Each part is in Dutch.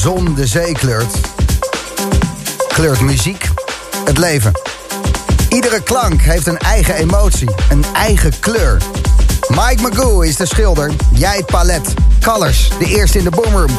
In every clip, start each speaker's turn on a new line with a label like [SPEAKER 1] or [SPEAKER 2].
[SPEAKER 1] zon de zee kleurt, kleurt muziek het leven. Iedere klank heeft een eigen emotie, een eigen kleur. Mike Magoo is de schilder, jij het palet. Colors, de eerste in de boomroom.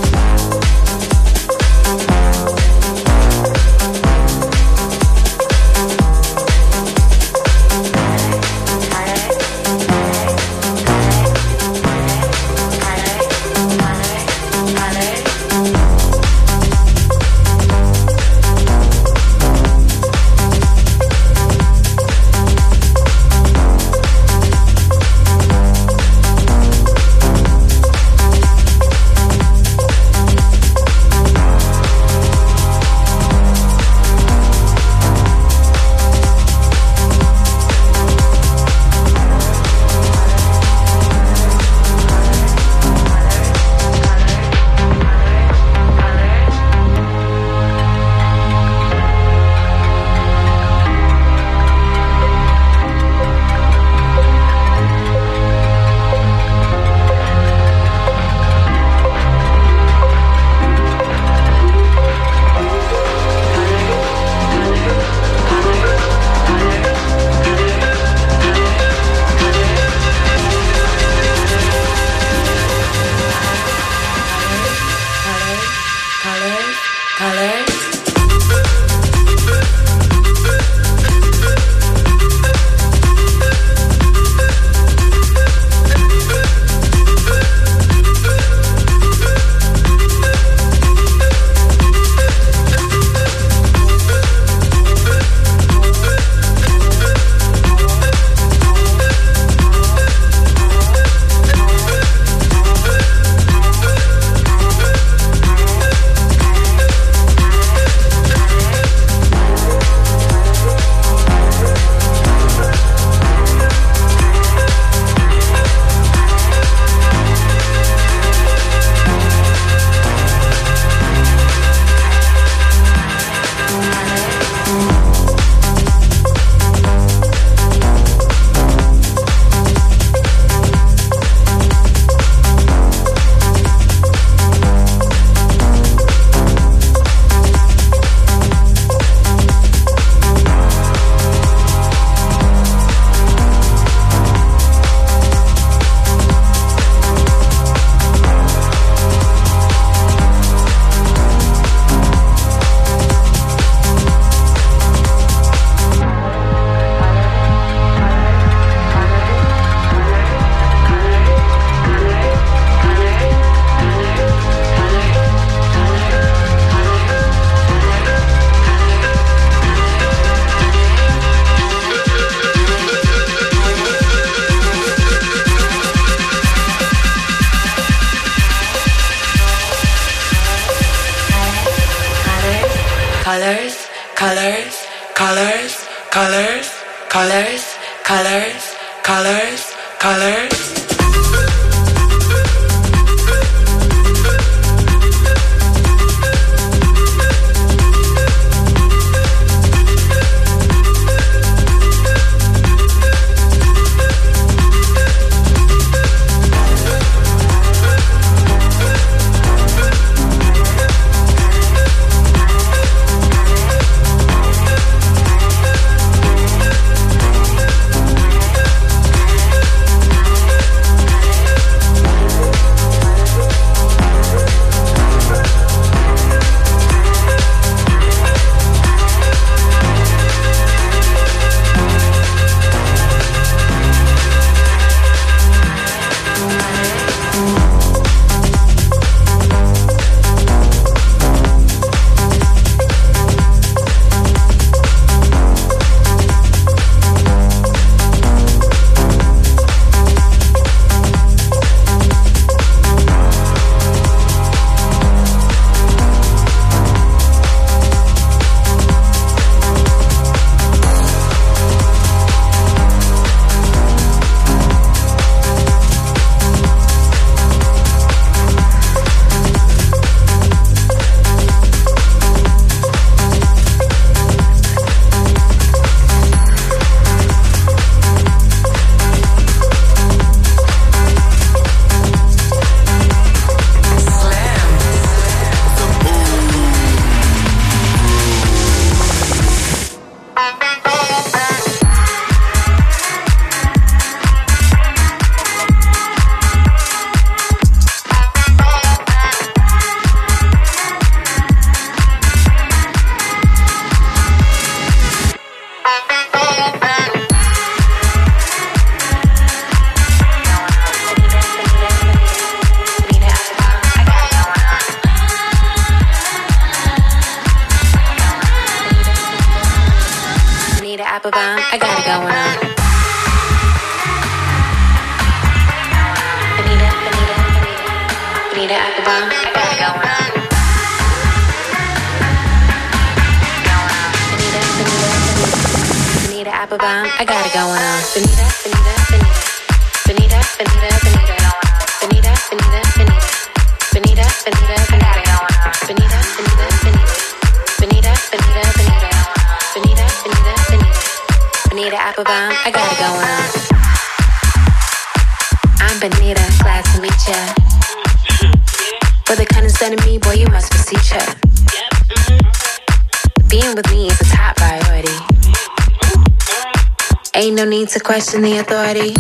[SPEAKER 2] Ain't no need to question the authority.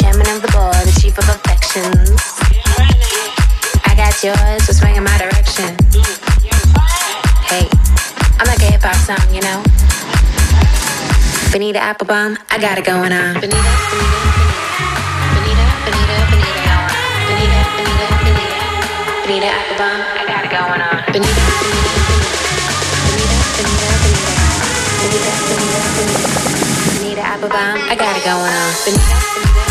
[SPEAKER 2] Chairman of the board, ready for perfections. I got yours, so swing in my direction. Hey, I'm like a hip hop song, you know. Benita Applebaum, I got it going on. Benita, Benita. Benita Applebaum, I got it going on. Benita, Benita, Benita, Benita, Benita, Benita, Benita Applebaum, I got it going on. Benita, Benita.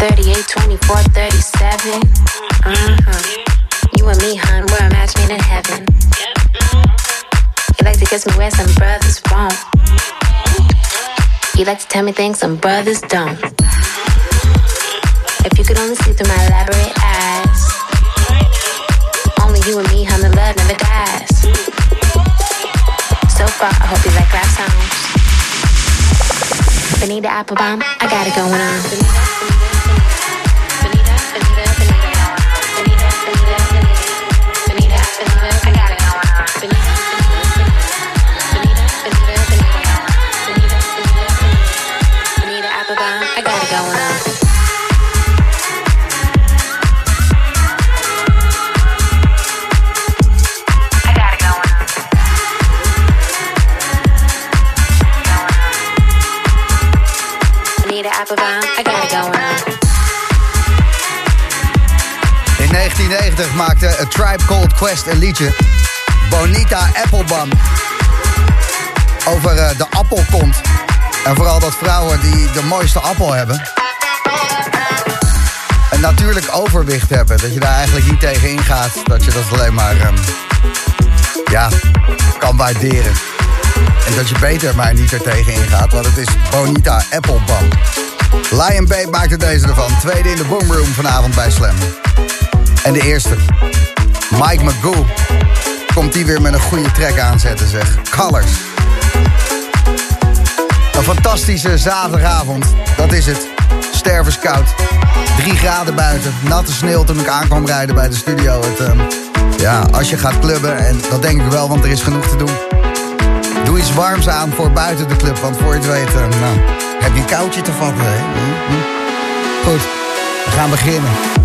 [SPEAKER 2] 38, 24, 37. Uh-huh. You and me, hun, we're a match made in heaven. You like to kiss me where some brothers won't. You to tell me things some brothers don't. If you could only see through my elaborate eyes. Only you and me, hun, the love never dies. So far, I hope you like rap songs. Benita Applebaum, I got it going on.
[SPEAKER 1] 1990 maakte A Tribe Called Quest een liedje. Bonita Applebaum. Over eh, de appelkont. En vooral dat vrouwen die de mooiste appel hebben. Een natuurlijk overwicht hebben. Dat je daar eigenlijk niet tegen ingaat. Dat je dat alleen maar... ehm, ja, kan waarderen. En dat je beter maar niet er tegen ingaat. Want het is Bonita Applebaum. Lion Babe maakte deze ervan. Tweede in de boomroom vanavond bij Slam. En de eerste. Mike Magoo. Komt die weer met een goede track aanzetten zeg. Colors. Een fantastische zaterdagavond. Dat is het. Stervenskoud. Drie graden buiten. Natte sneeuw toen ik aankwam rijden bij de studio. Het, ehm, ja, als je gaat clubben, en dat denk ik wel, want er is genoeg te doen. Doe iets warms aan voor buiten de club. Want voor je het weet, eh, nou, heb je een koudje te vatten. Hm, hm. Goed, we gaan beginnen.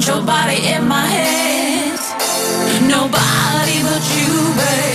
[SPEAKER 3] want your body in my hands. Nobody but you, babe.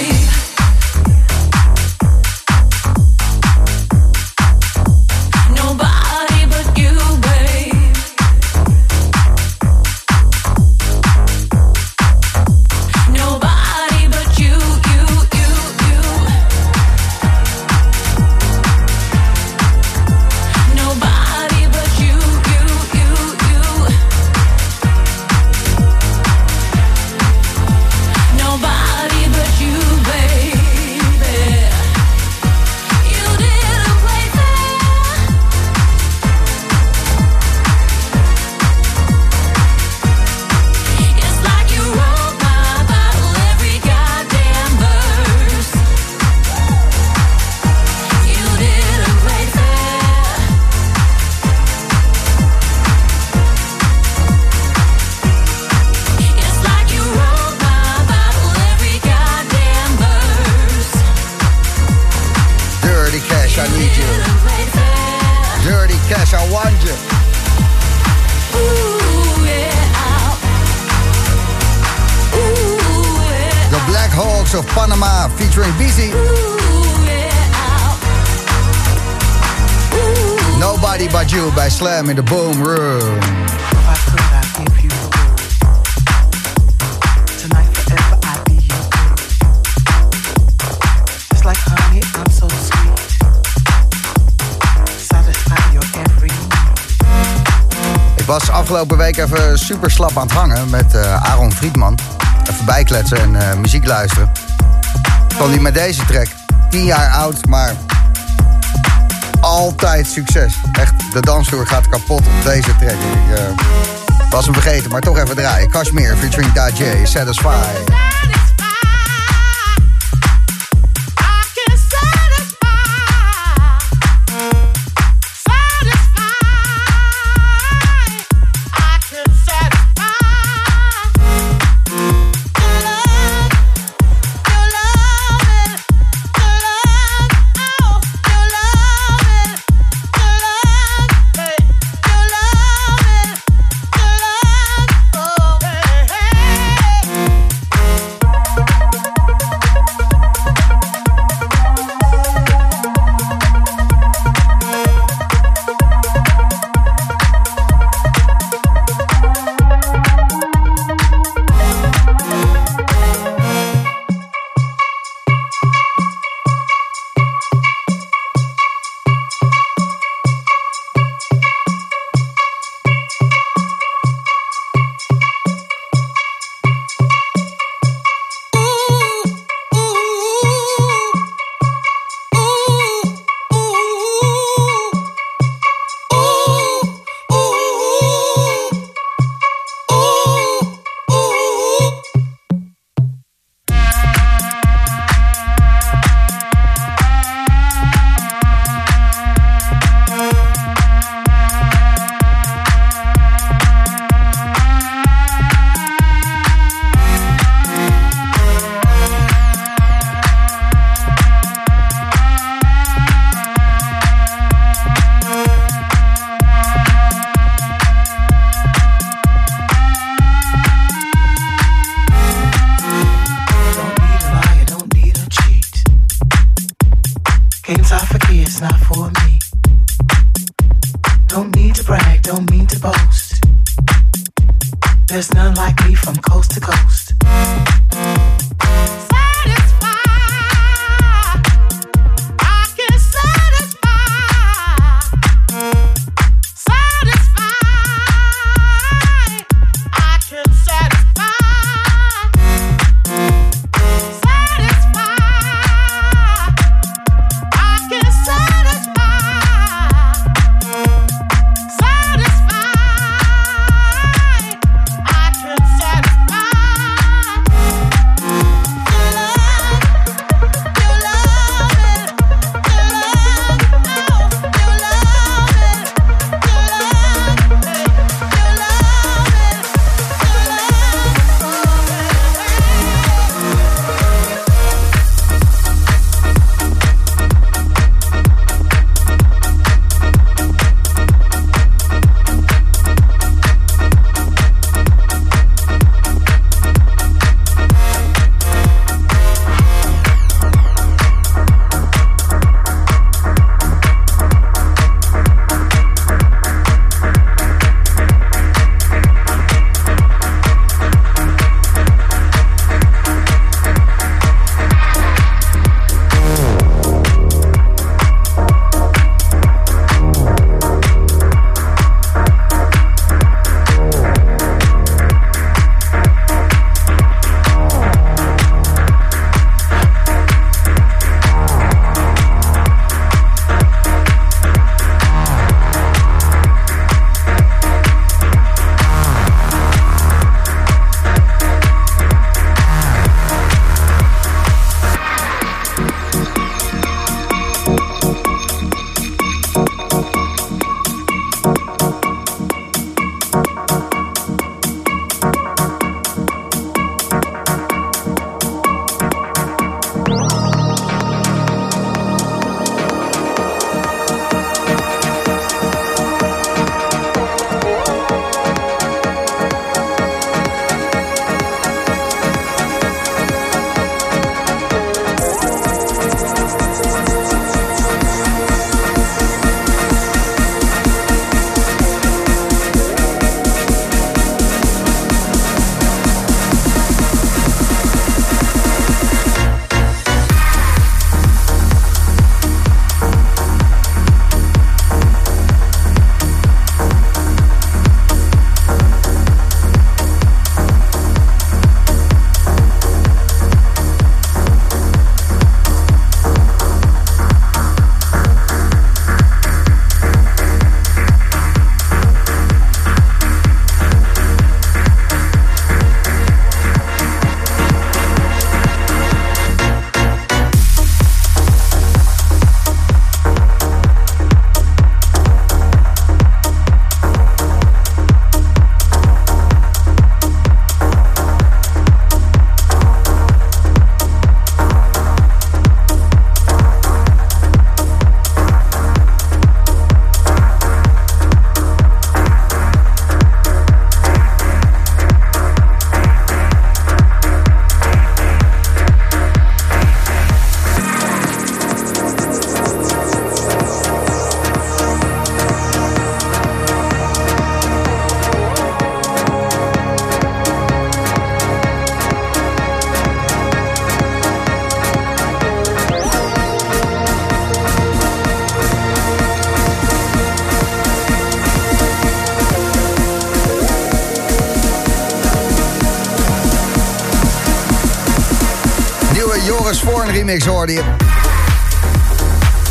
[SPEAKER 3] The Boom Room. Ik was afgelopen week even super slap aan het hangen met uh, Aaron Friedman. Even bijkletsen en uh, muziek luisteren. Kwam hij met deze track. 10 jaar oud, maar altijd succes. De dansvloer gaat kapot op deze track. Ik uh, was hem vergeten, maar toch even draaien. Kashmir featuring Dajay, Satisfy.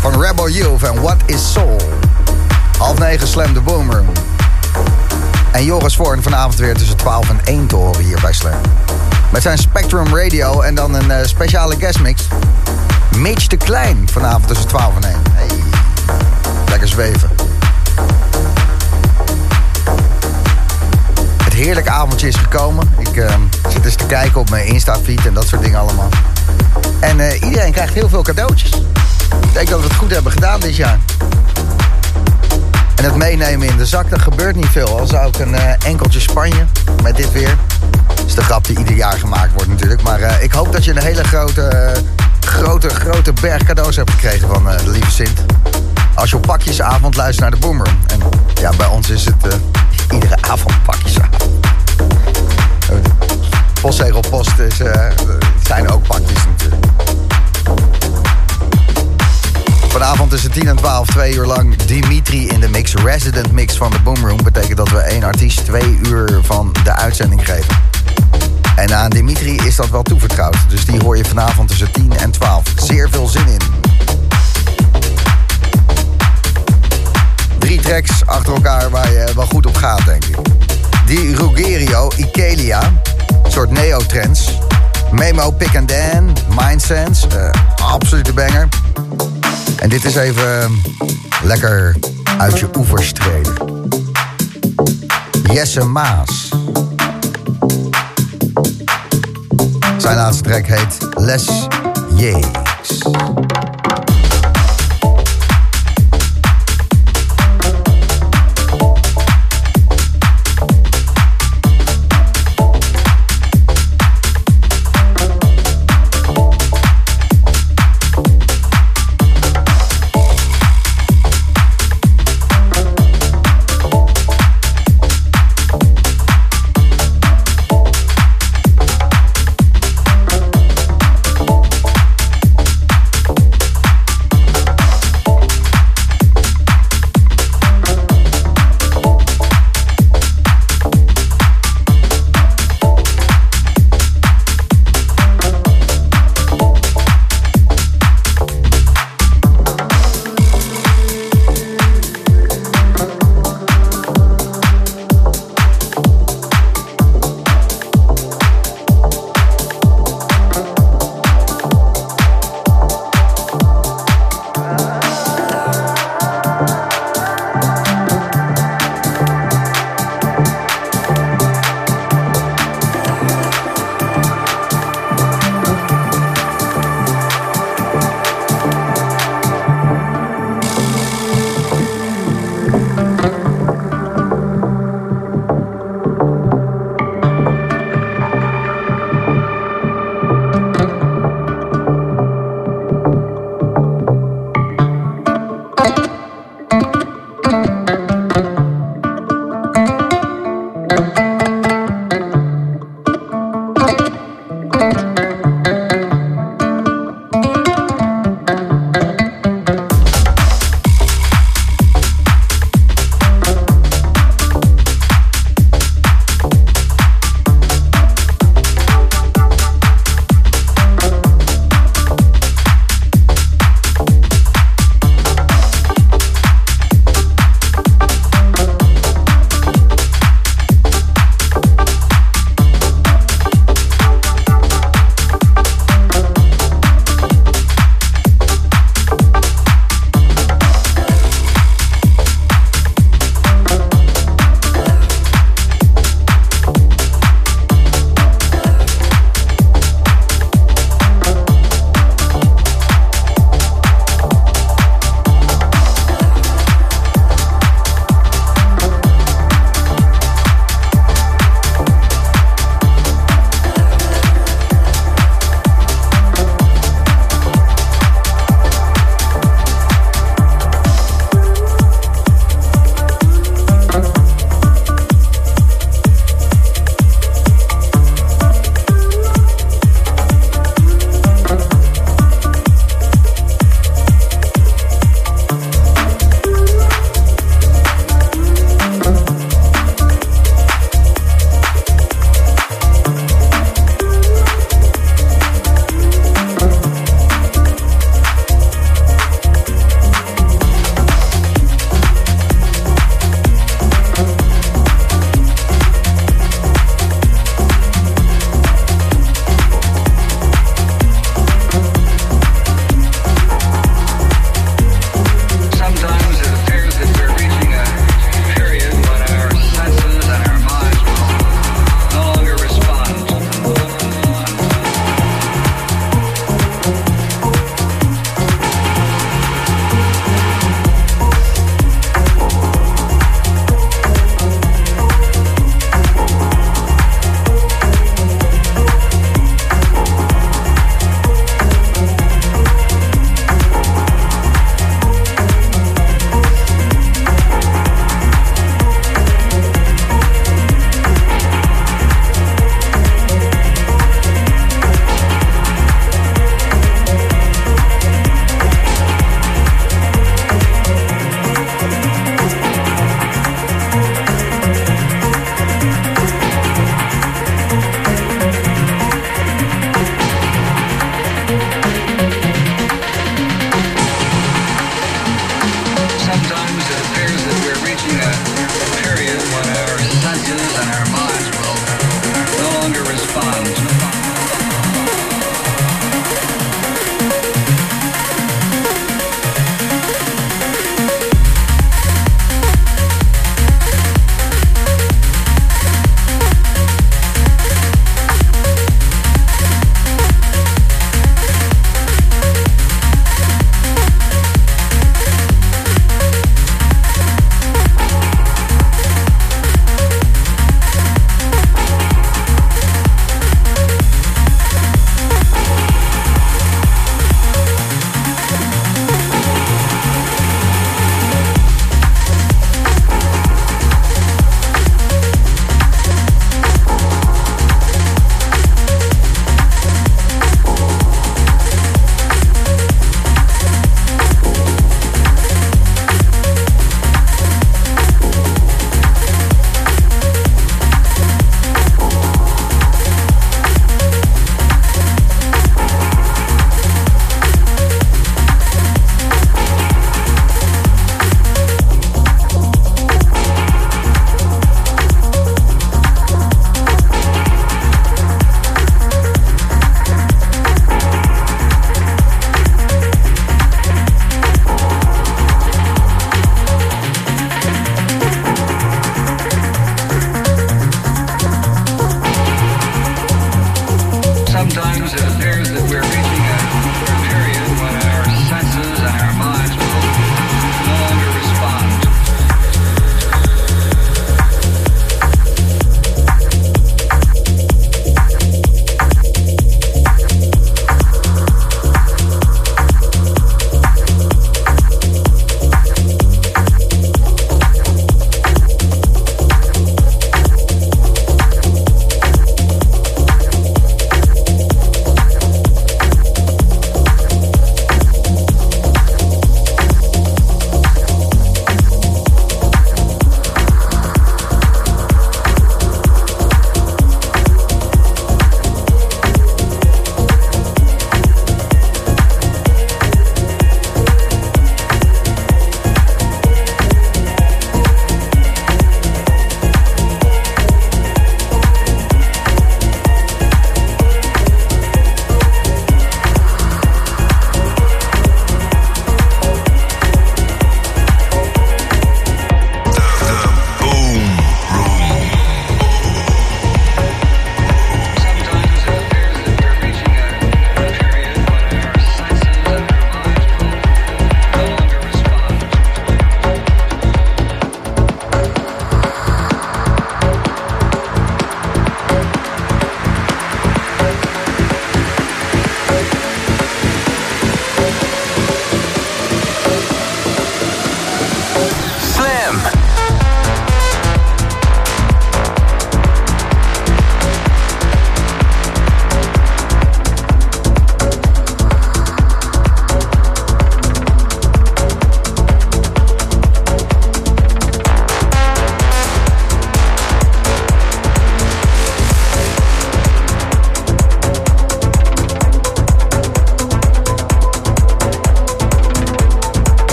[SPEAKER 1] Van Rebel Youth en What is Soul. Half negen Slam de Boomer. En Joris Voorn vanavond weer tussen 12 en 1 te horen hier bij Slam. Met zijn Spectrum Radio en dan een uh, speciale guestmix. Mitch de Klein vanavond tussen 12 en 1. Hey, lekker zweven. Het heerlijke avondje is gekomen. Ik uh, zit eens te kijken op mijn Insta-feed en dat soort dingen allemaal. En uh, iedereen krijgt heel veel cadeautjes. Ik denk dat we het goed hebben gedaan dit jaar. En het meenemen in de zak, dat gebeurt niet veel. Al zou ik een uh, enkeltje Spanje met dit weer. Dat is de grap die ieder jaar gemaakt wordt natuurlijk. Maar uh, ik hoop dat je een hele grote, grote, grote berg cadeaus hebt gekregen van de lieve Sint. als je op pakjesavond luistert naar de Boomer. En ja, bij ons is het iedere avond pakjesavond. Postzegelpost is, zijn ook pakjes Vanavond tussen 10 en 12, twee uur lang Dimitri in de mix. Resident mix van de Boomroom. Betekent dat we één artiest twee uur van de uitzending geven. En aan Dimitri is dat wel toevertrouwd. Dus die hoor je vanavond tussen 10 en 12. Zeer veel zin in. Drie tracks achter elkaar waar je wel goed op gaat, denk ik. Die Rugerio, Ikelia, een soort neo-trends. Memo, Pick and Dan, Mindsense, uh, absolute banger. En dit is even lekker uit je oevers treden. Jesse Maas. Zijn laatste track heet Les Jeeks.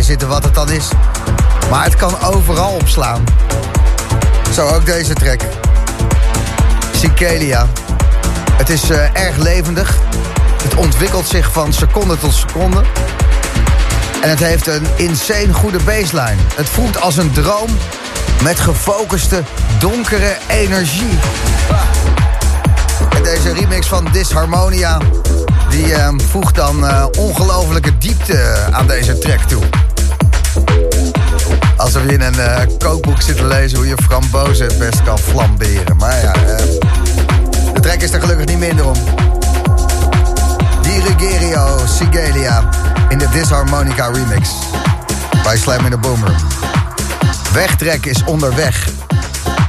[SPEAKER 1] Zitten wat het dan is. Maar het kan overal opslaan. Zo ook deze track. Cicalia. Het is uh, erg levendig. Het ontwikkelt zich van seconde tot seconde. En het heeft een insane goede baseline. Het voelt als een droom met gefocuste, donkere energie. En deze remix van Disharmonia die uh, voegt dan uh, ongelofelijke diepte aan deze track toe. Alsof je in een uh, kookboek zit te lezen hoe je frambozen best kan flamberen. Maar ja, de track is er gelukkig niet minder om. Dirigerio Sigelia in de Disharmonica remix. Bij Slam in the Boomer. Wegtrek is onderweg.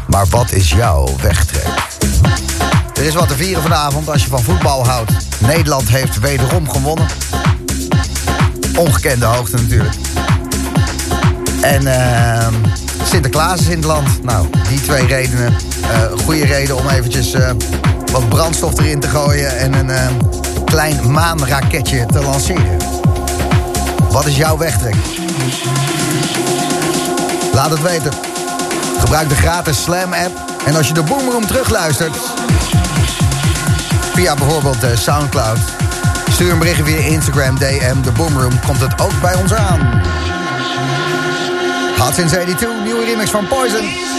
[SPEAKER 1] Maar wat is jouw wegtrek? Er is wat te vieren vanavond als je van voetbal houdt. Nederland heeft wederom gewonnen. Ongekende hoogte natuurlijk. En uh, Sinterklaas is in het land. Nou, die twee redenen. Uh, goede reden om eventjes uh, wat brandstof erin te gooien... en een uh, klein maanraketje te lanceren. Wat is jouw wegtrek? Laat het weten. Gebruik de gratis Slam-app. En als je de Boomroom terugluistert via bijvoorbeeld Soundcloud. Stuur een berichtje via Instagram, DM, de Boomroom. Komt het ook bij ons aan. Hot Since 82, nieuwe remix van Poison.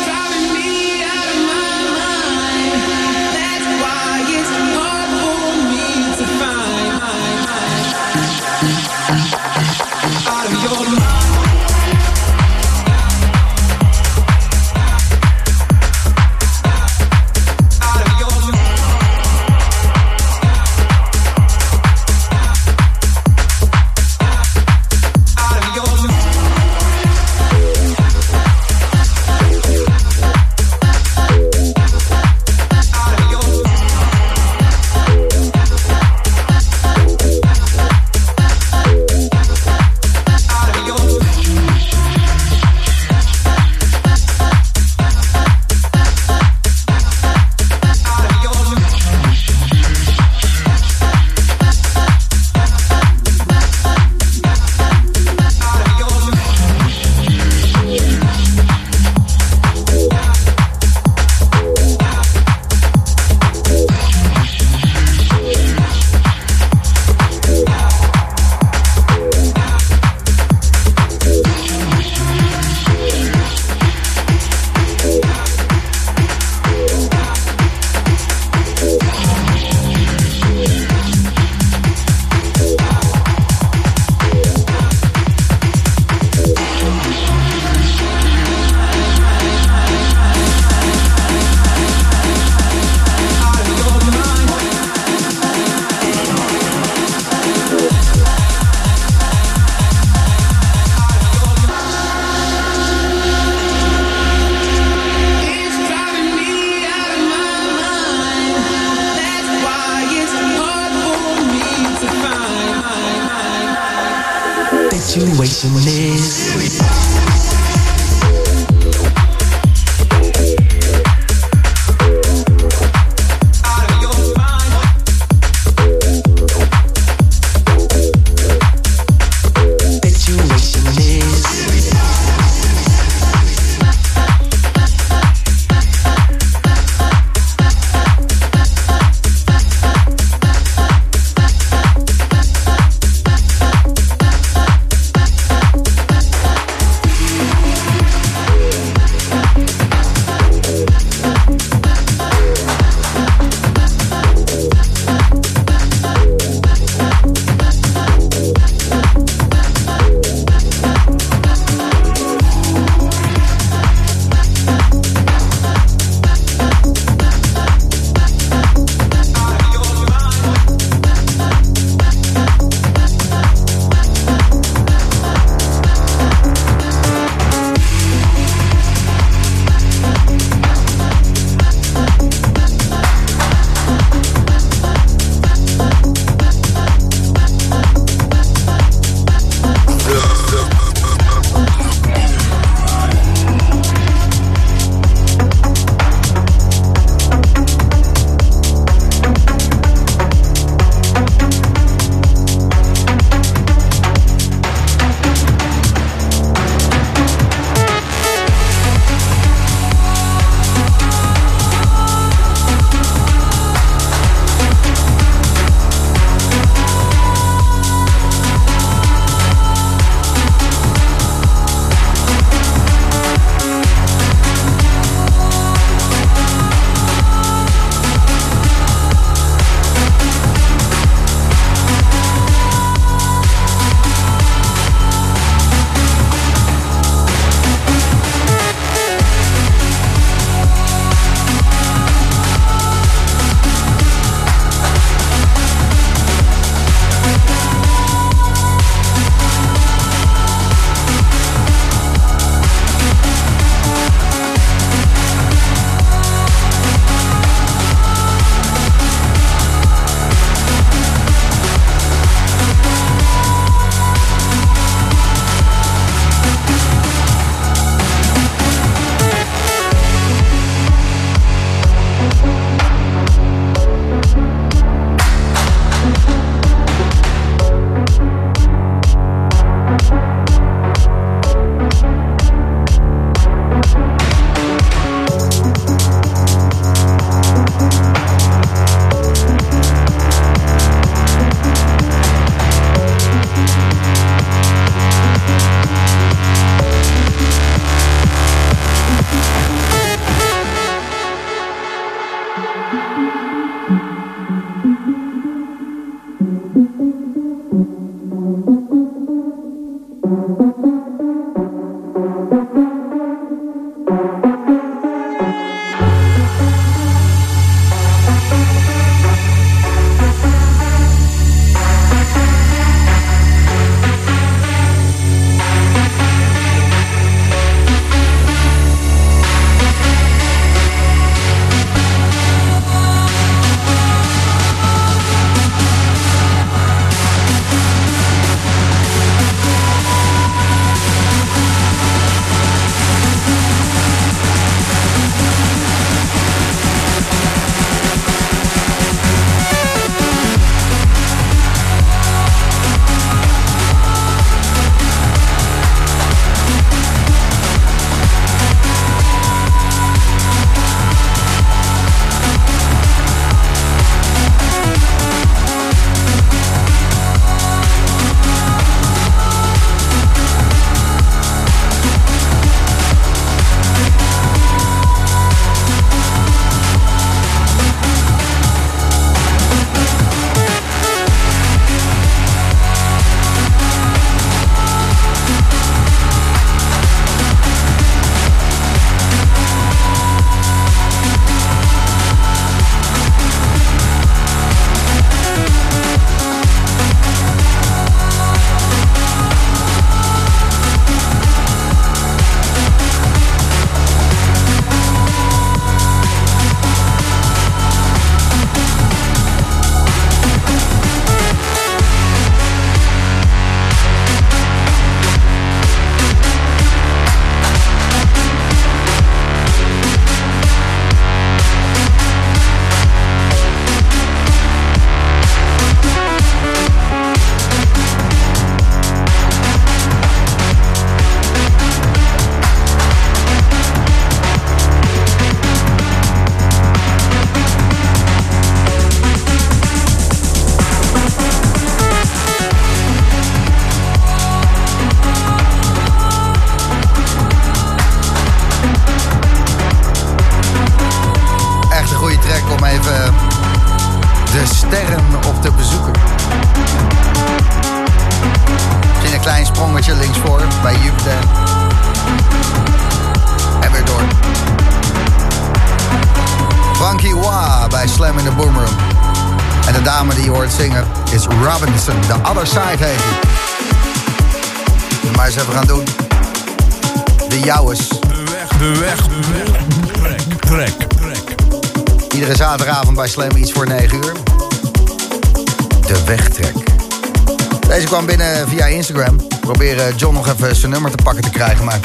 [SPEAKER 1] Nummer te pakken te krijgen. Maar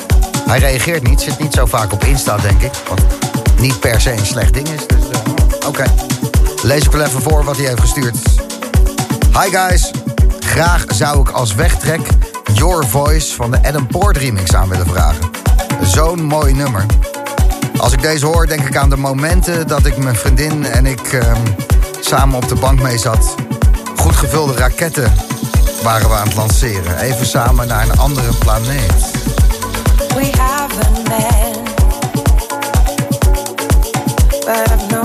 [SPEAKER 1] hij reageert niet. Zit niet zo vaak op Insta, denk ik. Wat niet per se een slecht ding is. Dus uh, oké. Lees ik wel even voor wat hij heeft gestuurd. Hi guys. Graag zou ik als wegtrek Your Voice van de Adam Poort remix aan willen vragen. Zo'n mooi nummer. Als ik deze hoor, denk ik aan de momenten dat ik mijn vriendin en ik uh, samen op de bank mee zat. Goed gevulde raketten waren we aan het lanceren. Even samen naar een andere planeet. We haven't met, but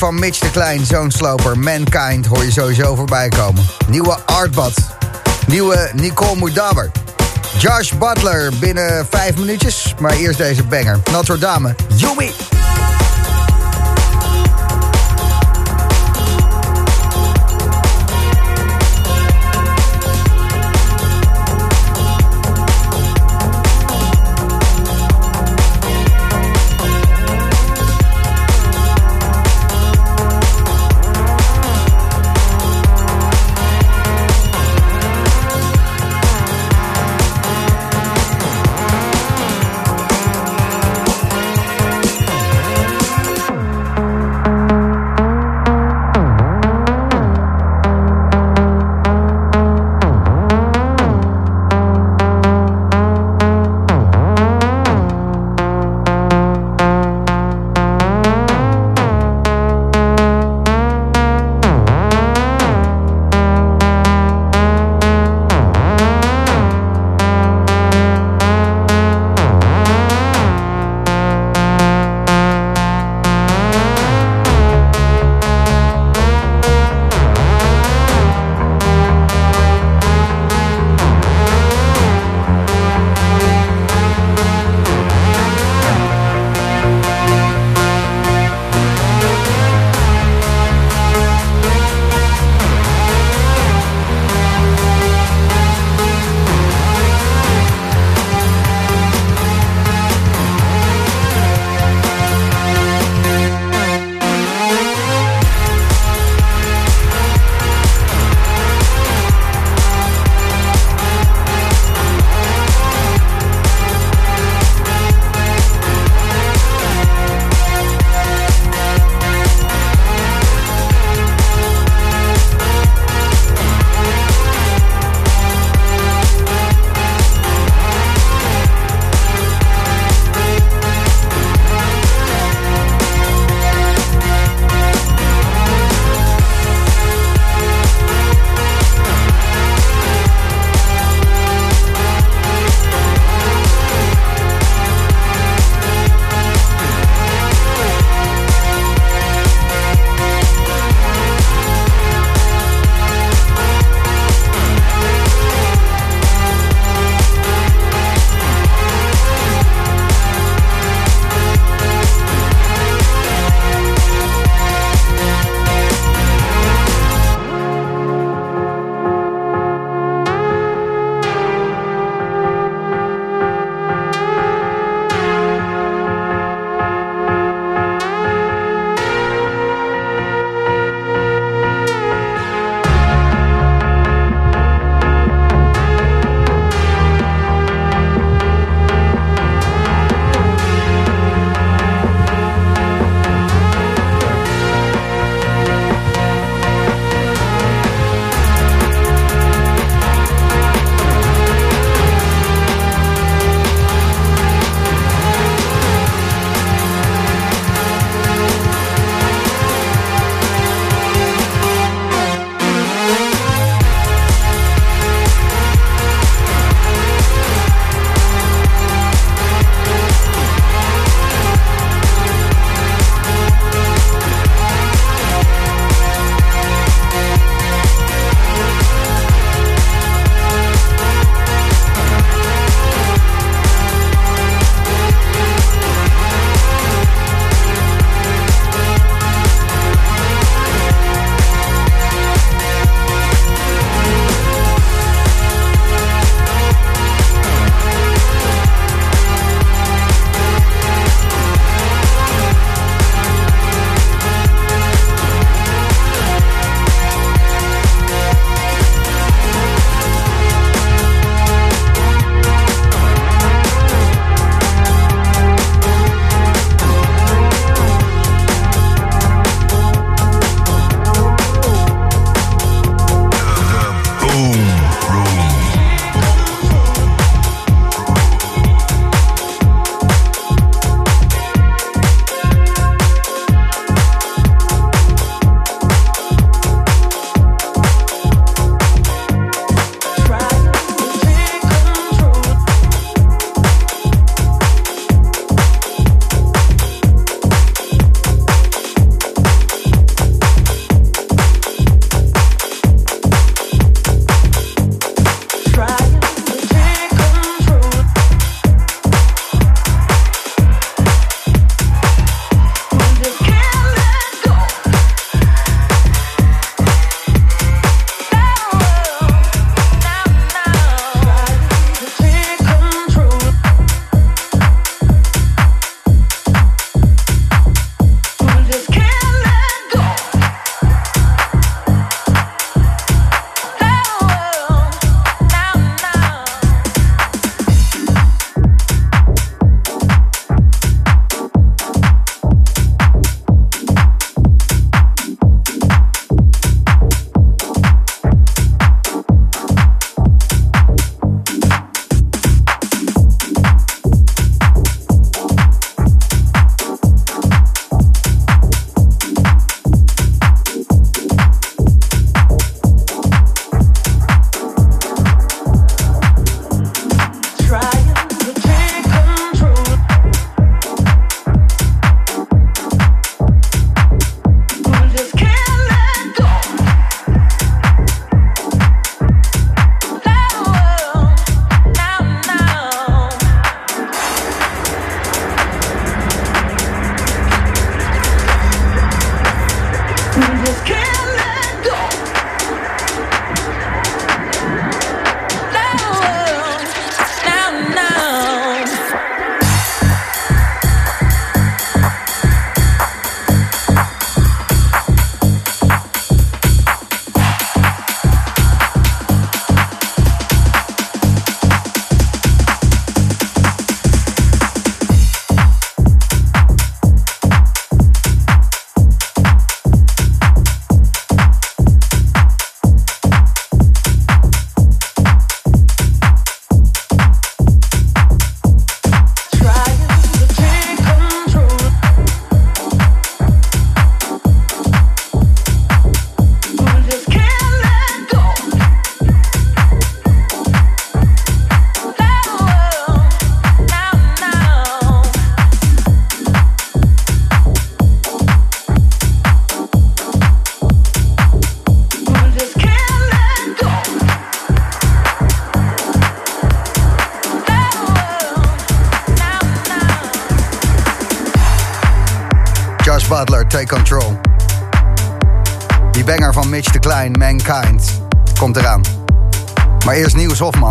[SPEAKER 1] van Mitch de Klein, Zoonsloper, Mankind hoor je sowieso voorbij komen. Nieuwe Artbad, nieuwe Nicole Moudabber. Josh Butler binnen vijf minuutjes, maar eerst deze banger. Notre Dame, Yumi.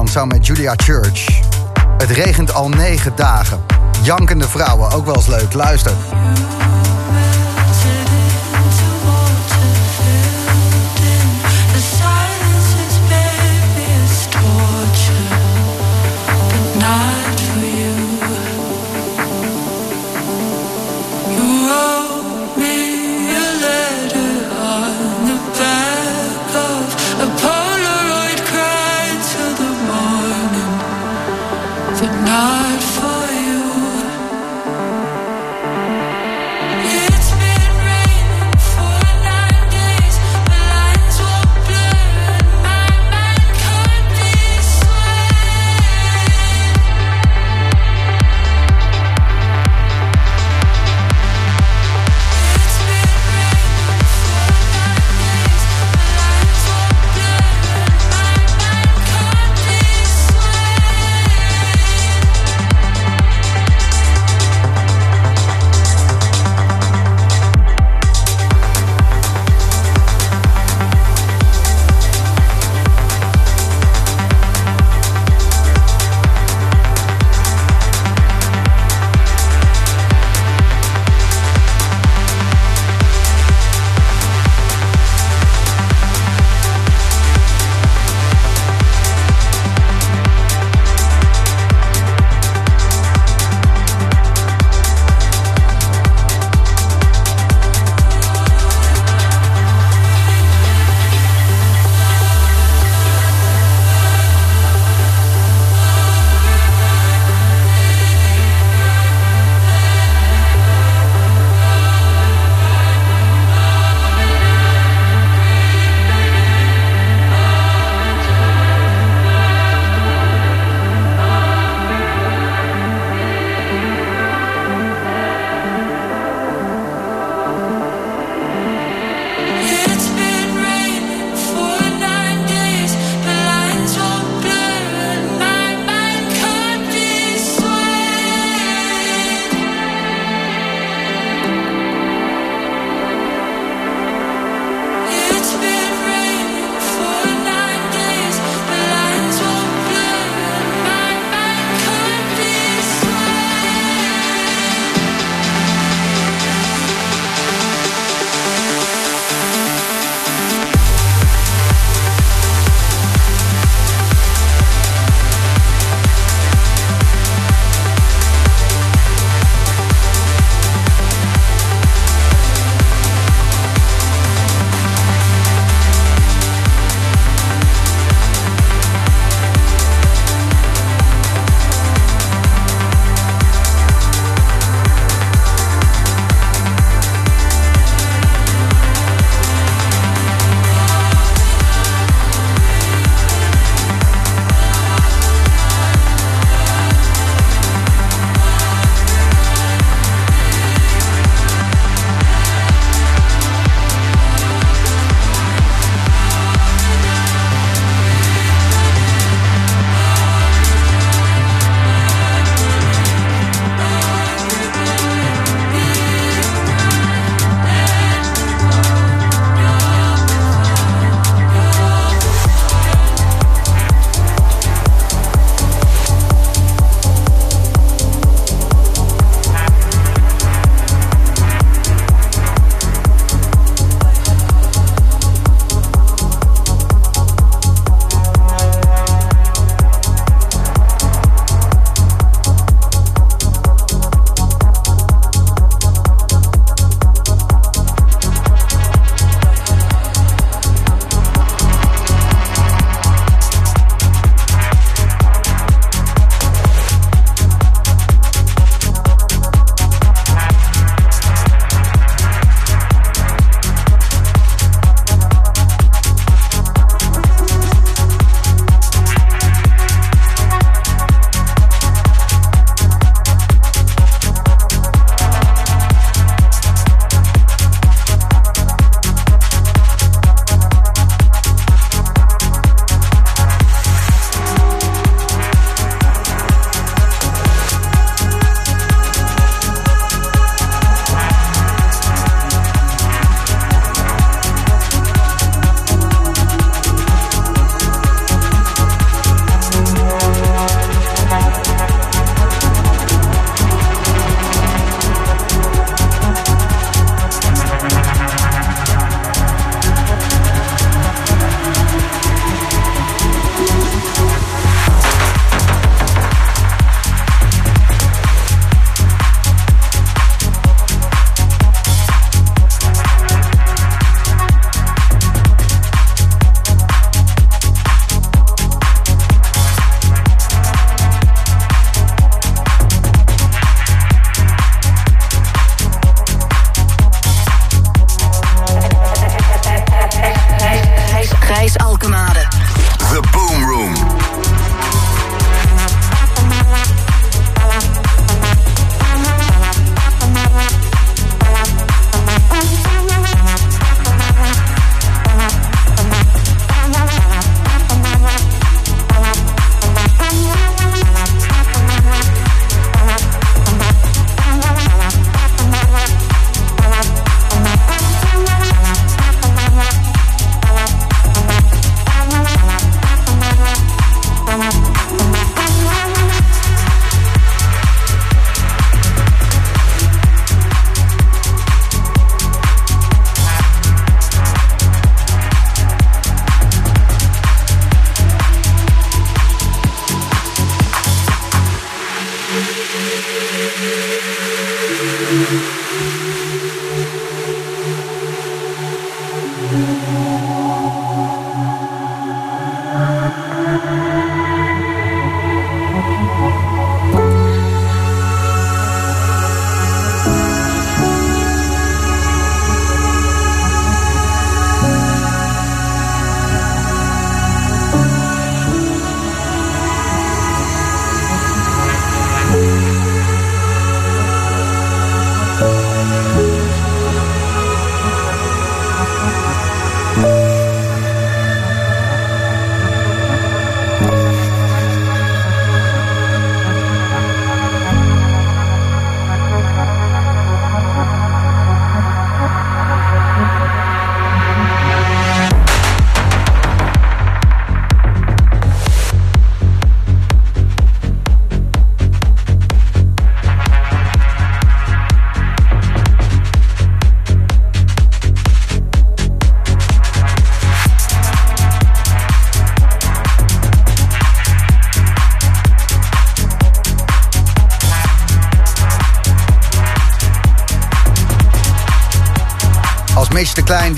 [SPEAKER 4] Samen met Julia Church. Het regent al negen dagen. Jankende vrouwen, ook wel eens leuk. Luister.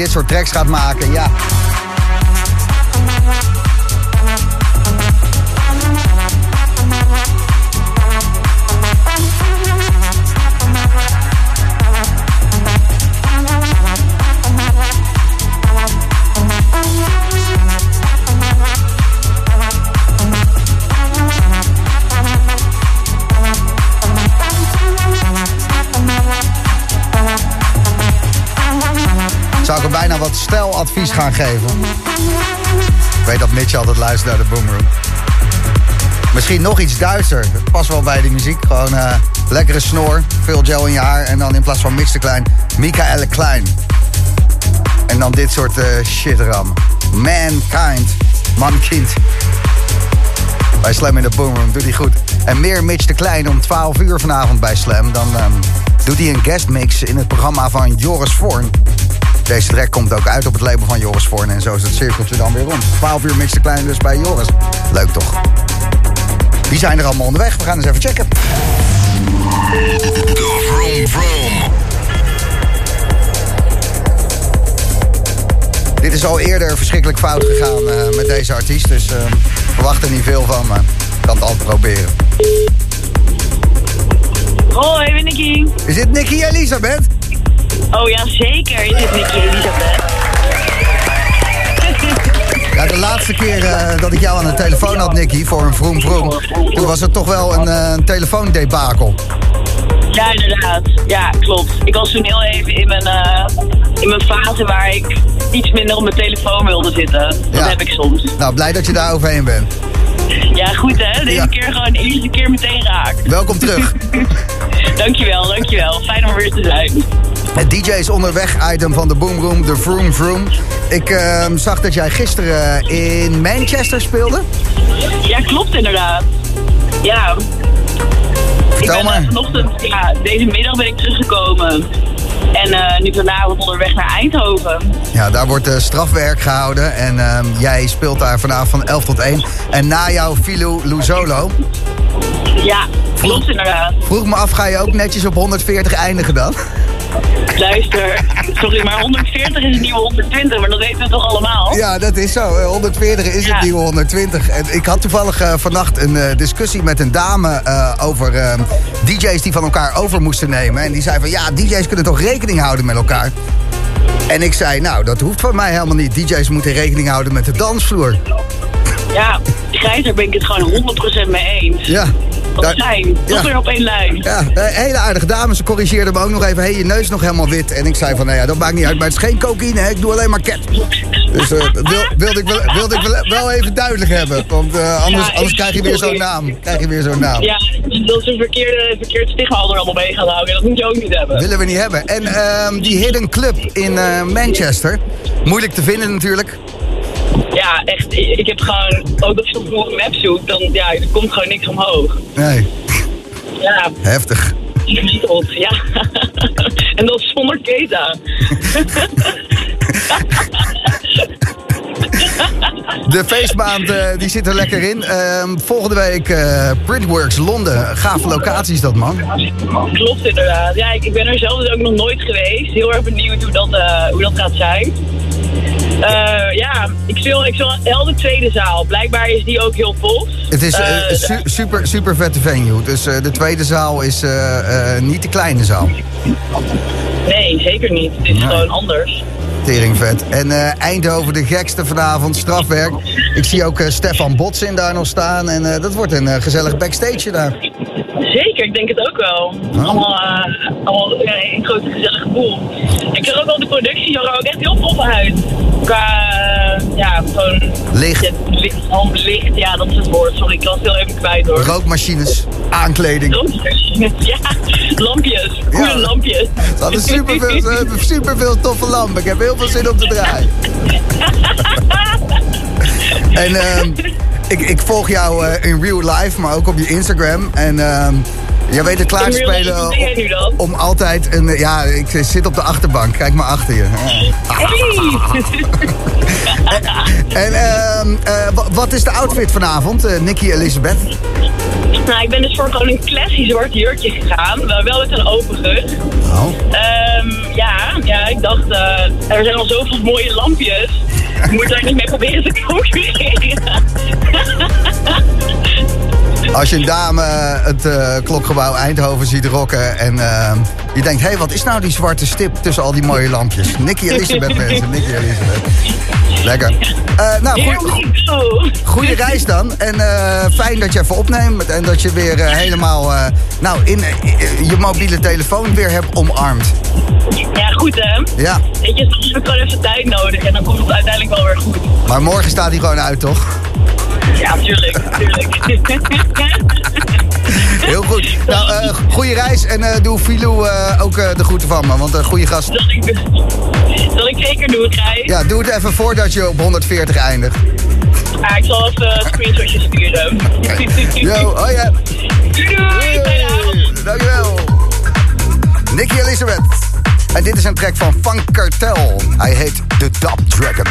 [SPEAKER 1] Dit soort tracks gaat maken, ja. Steladvies gaan geven. Ik weet dat Mitch altijd luistert naar de Boomroom. Misschien nog iets Duitser. Dat past wel bij die muziek. Gewoon eh, lekkere snor, veel gel in je haar. En dan in plaats van Mitch de Klein, Michael Klein. En dan dit soort eh, shit ram. Mankind. Mankind. Bij Slam in de Boomroom doet hij goed. En meer Mitch de Klein om 12 uur vanavond bij Slam. Dan ehm, doet hij een guestmix in het programma van Joris Voorn. Deze track komt ook uit op het label van Joris Voorn. En zo is het cirkeltje dan weer rond. 12 uur Mitch de Klein dus bij Joris. Leuk toch? Die zijn er allemaal onderweg. We gaan eens even checken.
[SPEAKER 5] De Vroom Vroom.
[SPEAKER 1] Dit is al eerder verschrikkelijk fout gegaan eh, met deze artiest. Dus eh, verwacht er niet veel van, maar ik kan het altijd proberen.
[SPEAKER 6] Hoi, ik ben Nicky.
[SPEAKER 1] Is dit Nicky Elisabeth?
[SPEAKER 6] Oh ja, zeker is het Nicky Elisabeth.
[SPEAKER 1] Ja, de laatste keer eh, dat ik jou aan de telefoon had, Nicky, voor een vroom vroom... toen was het toch wel een, uh, telefoondebakel.
[SPEAKER 6] Ja, inderdaad. Ja, klopt. Ik was toen heel even in mijn, uh, in mijn fase waar ik iets minder op mijn telefoon wilde zitten. Dat
[SPEAKER 1] Ja.
[SPEAKER 6] heb ik soms.
[SPEAKER 1] Nou, blij dat je daar overheen bent.
[SPEAKER 6] Ja, goed hè. Deze
[SPEAKER 1] Ja.
[SPEAKER 6] keer gewoon de eerste keer meteen raak.
[SPEAKER 1] Welkom terug.
[SPEAKER 6] Dankjewel, dankjewel. Fijn om er weer te zijn.
[SPEAKER 1] Het DJ's onderweg item van de Boomroom, de Vroom Vroom. Ik ehm, zag dat jij gisteren in Manchester speelde.
[SPEAKER 6] Ja, klopt inderdaad. Ja,
[SPEAKER 1] Vertel
[SPEAKER 6] ik ben
[SPEAKER 1] maar.
[SPEAKER 6] eh, vanochtend, ja, deze middag ben ik teruggekomen. En eh, nu vanavond onderweg naar Eindhoven.
[SPEAKER 1] Ja, daar wordt eh, strafwerk gehouden. En ehm, jij speelt daar vanavond van 11 tot 1. En na jou Filou Luzolo.
[SPEAKER 6] Ja, klopt inderdaad.
[SPEAKER 1] Vroeg me af, ga je ook netjes op 140 eindigen dan?
[SPEAKER 6] Luister, sorry, maar 140 is het nieuwe 120, maar dat weten we toch allemaal?
[SPEAKER 1] Ja, dat is zo. Eh, 140 is het nieuwe 120. En ik had toevallig eh, vannacht een eh, discussie met een dame eh, over eh, DJ's die van elkaar over moesten nemen. En die zei van ja, DJ's kunnen toch rekening houden met elkaar. En ik zei, nou, dat hoeft van mij helemaal niet. DJ's moeten rekening houden met de dansvloer.
[SPEAKER 6] Ja, Gijs, daar ben ik het gewoon 100% mee eens.
[SPEAKER 1] Ja. Daar-
[SPEAKER 6] fijn, toch
[SPEAKER 1] ja.
[SPEAKER 6] weer op één lijn.
[SPEAKER 1] Ja, een hele aardige dame. Ze corrigeerde me ook nog even. Hé, je neus nog helemaal wit. En ik zei van, nou ja, dat maakt niet uit. Maar het is geen cocaïne, hè. Ik doe alleen maar ket. Dus eh, dat wil, wilde ik, wel, wilde ik wel, wel even duidelijk hebben. Want eh, anders,
[SPEAKER 6] Ja,
[SPEAKER 1] anders krijg je weer zo'n naam. Krijg je weer zo'n naam.
[SPEAKER 6] Ja, dat ze een verkeerde, verkeerd stigma er allemaal mee gaan houden. Dat moet je ook niet hebben.
[SPEAKER 1] Willen we niet hebben. En ehm, die Hidden Club in eh, Manchester. Moeilijk te vinden natuurlijk.
[SPEAKER 6] Ja, echt. Ik heb gewoon, ook als je op Google Maps zoekt, dan ja, er komt gewoon niks omhoog.
[SPEAKER 1] Nee,
[SPEAKER 6] Ja,
[SPEAKER 1] heftig.
[SPEAKER 6] ja. en dat is zonder Keta.
[SPEAKER 1] De feestmaand eh, die zit er lekker in. Ehm, volgende week eh, Printworks Londen. Gave locaties dat man.
[SPEAKER 6] Klopt inderdaad. Ja, ik, ik ben er zelf dus ook nog nooit geweest. Heel erg benieuwd hoe dat, eh, hoe dat gaat zijn. Eh, ja, ik speel, ik speel heel de tweede zaal. Blijkbaar is die ook heel vol.
[SPEAKER 1] Het is eh,
[SPEAKER 6] Eh,
[SPEAKER 1] su- super, super vette venue. Dus eh, de tweede zaal is eh, eh, niet de kleine zaal.
[SPEAKER 6] Nee, zeker niet. Het is
[SPEAKER 1] Nee.
[SPEAKER 6] gewoon anders.
[SPEAKER 1] Teringvet. En eh, Eindhoven de gekste vanavond, strafwerk. Ik zie ook eh, Stefan Botsin daar nog staan. En eh, dat wordt een eh, gezellig backstage daar.
[SPEAKER 6] Zeker, ik denk het ook wel. Allemaal, eh, allemaal een grote gezellige boel. Ik zag ook al de productie, zag er ook echt heel tof uit. Qua, eh, ja, gewoon...
[SPEAKER 1] Licht.
[SPEAKER 6] Ja, licht, hand, licht, ja, dat is het woord. Sorry, ik was heel even kwijt hoor.
[SPEAKER 1] Rookmachines, aankleding.
[SPEAKER 6] Lampjes. Ja, lampjes. Goede
[SPEAKER 1] Ja.
[SPEAKER 6] lampjes.
[SPEAKER 1] Ze hadden superveel, ze hebben superveel toffe lampen. Ik heb heel veel zin om te draaien. en ehm, ik, ik volg jou eh, in real life, maar ook op je Instagram. En ehm, jij weet het klaar te spelen om altijd een... Ja, ik zit op de achterbank. Kijk maar achter je. En ehm, eh, wa- wat is de outfit vanavond, eh Nicky Elizabeth?
[SPEAKER 6] Nou, ik ben dus voor gewoon een classisch zwart jurkje gegaan. Wel wel met een open rug.
[SPEAKER 1] Oh.
[SPEAKER 6] Ehm, ja, ja, ik dacht, eh, er zijn al zoveel mooie lampjes. Ik moet daar niet mee proberen te concurreren.
[SPEAKER 1] Als je een dame het eh, klokgebouw Eindhoven ziet rocken en eh, je denkt, hé, hey, wat is nou die zwarte stip tussen al die mooie lampjes? Nicky Elisabeth, mensen, Nicky Elisabeth. Lekker. Eh, nou,
[SPEAKER 6] Here
[SPEAKER 1] goeie,
[SPEAKER 6] we go.
[SPEAKER 1] goeie reis dan. En eh, fijn dat je even opneemt en dat je weer eh, helemaal, eh, nou, in eh, je mobiele telefoon weer hebt omarmd.
[SPEAKER 6] Ja, goed hè.
[SPEAKER 1] Ja,
[SPEAKER 6] Weet je, soms heb ik gewoon even tijd nodig en dan komt het uiteindelijk wel weer goed.
[SPEAKER 1] maar morgen staat hij gewoon uit, toch?
[SPEAKER 6] Ja, tuurlijk, tuurlijk.
[SPEAKER 1] Heel goed. Nou, eh goede reis en eh, doe Filou eh, ook de groeten van me, want een goede gast.
[SPEAKER 6] Dat ik, zal ik zeker doen, Gijs.
[SPEAKER 1] Ja, doe het even voordat je op 140 eindigt.
[SPEAKER 6] Ah, ik zal even een screenshotje sturen.
[SPEAKER 1] Yo, oh ja.
[SPEAKER 6] Doei, doei.
[SPEAKER 1] Dankjewel. Nicky Elizabeth. En dit is een track van Funk Cartel. Hij heet The Dub Dragon.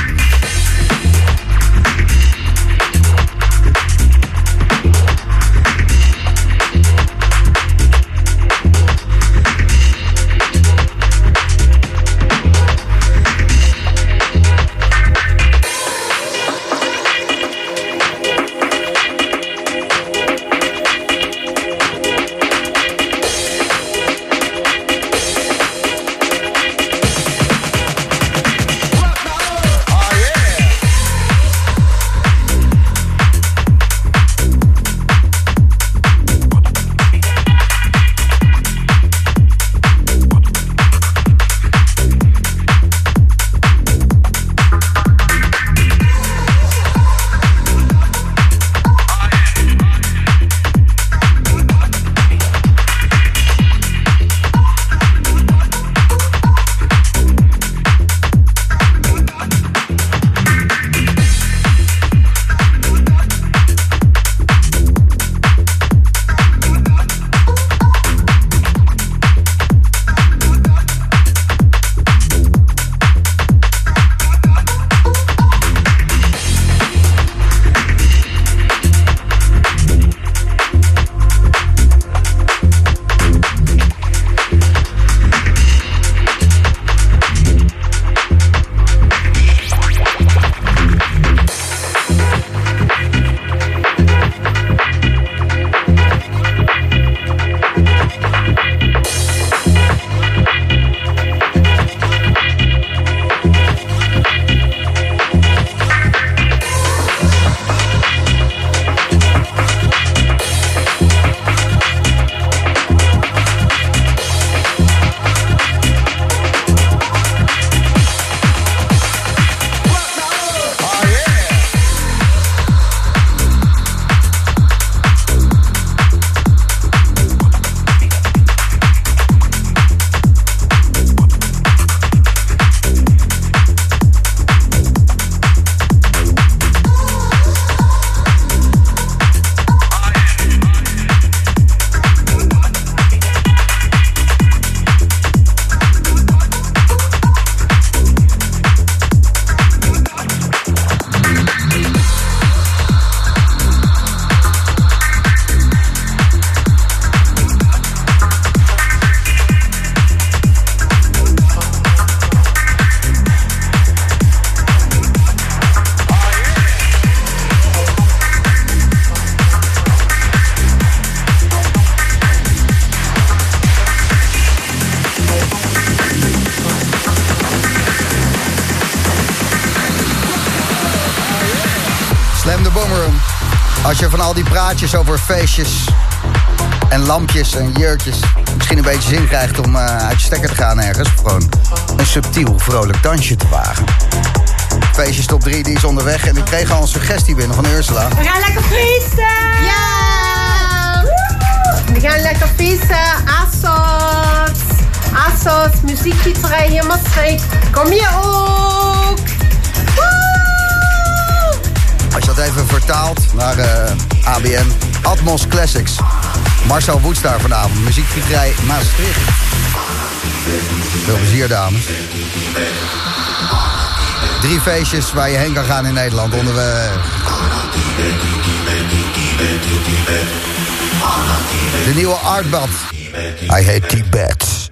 [SPEAKER 1] Van al die praatjes over feestjes en lampjes en jurkjes... misschien een beetje zin krijgt om eh, uit je stekker te gaan ergens... of gewoon een subtiel, vrolijk dansje te wagen. Feestjes top 3, die is onderweg. En ik kreeg al een suggestie binnen van Ursula.
[SPEAKER 5] We gaan lekker feesten! Ja! We gaan lekker feesten. Assos. Assos, muziekgieterij hier in Maastricht. Kom je ook?
[SPEAKER 1] Als je dat even vertaalt naar eh, ABN. Atmos Classics. Marcel Woets daar vanavond. Muziekgieterij Maastricht. Veel plezier, dames. Drie feestjes waar je heen kan gaan in Nederland onderweg. De nieuwe Artbad. Hij heet Tibet.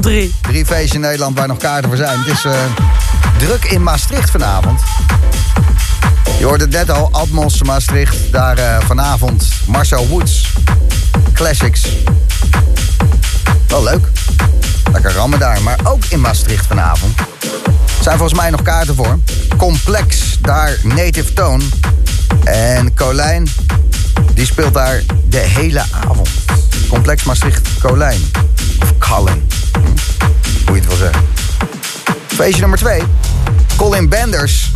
[SPEAKER 7] 3.
[SPEAKER 1] Drie feestjes in Nederland waar nog kaarten voor zijn. Het is eh, druk in Maastricht vanavond. Je hoorde het net al, Atmos Maastricht. Daar eh, vanavond Marcel Woods. Classics. Wel leuk. Lekker rammen daar. Maar ook in Maastricht vanavond. Zijn volgens mij nog kaarten voor. Complex, daar Native Tone. En Colijn, die speelt daar de hele avond. Complex Maastricht Colijn. Of Colin. Het wil zeggen. Feestje nummer 2. Colin Benders.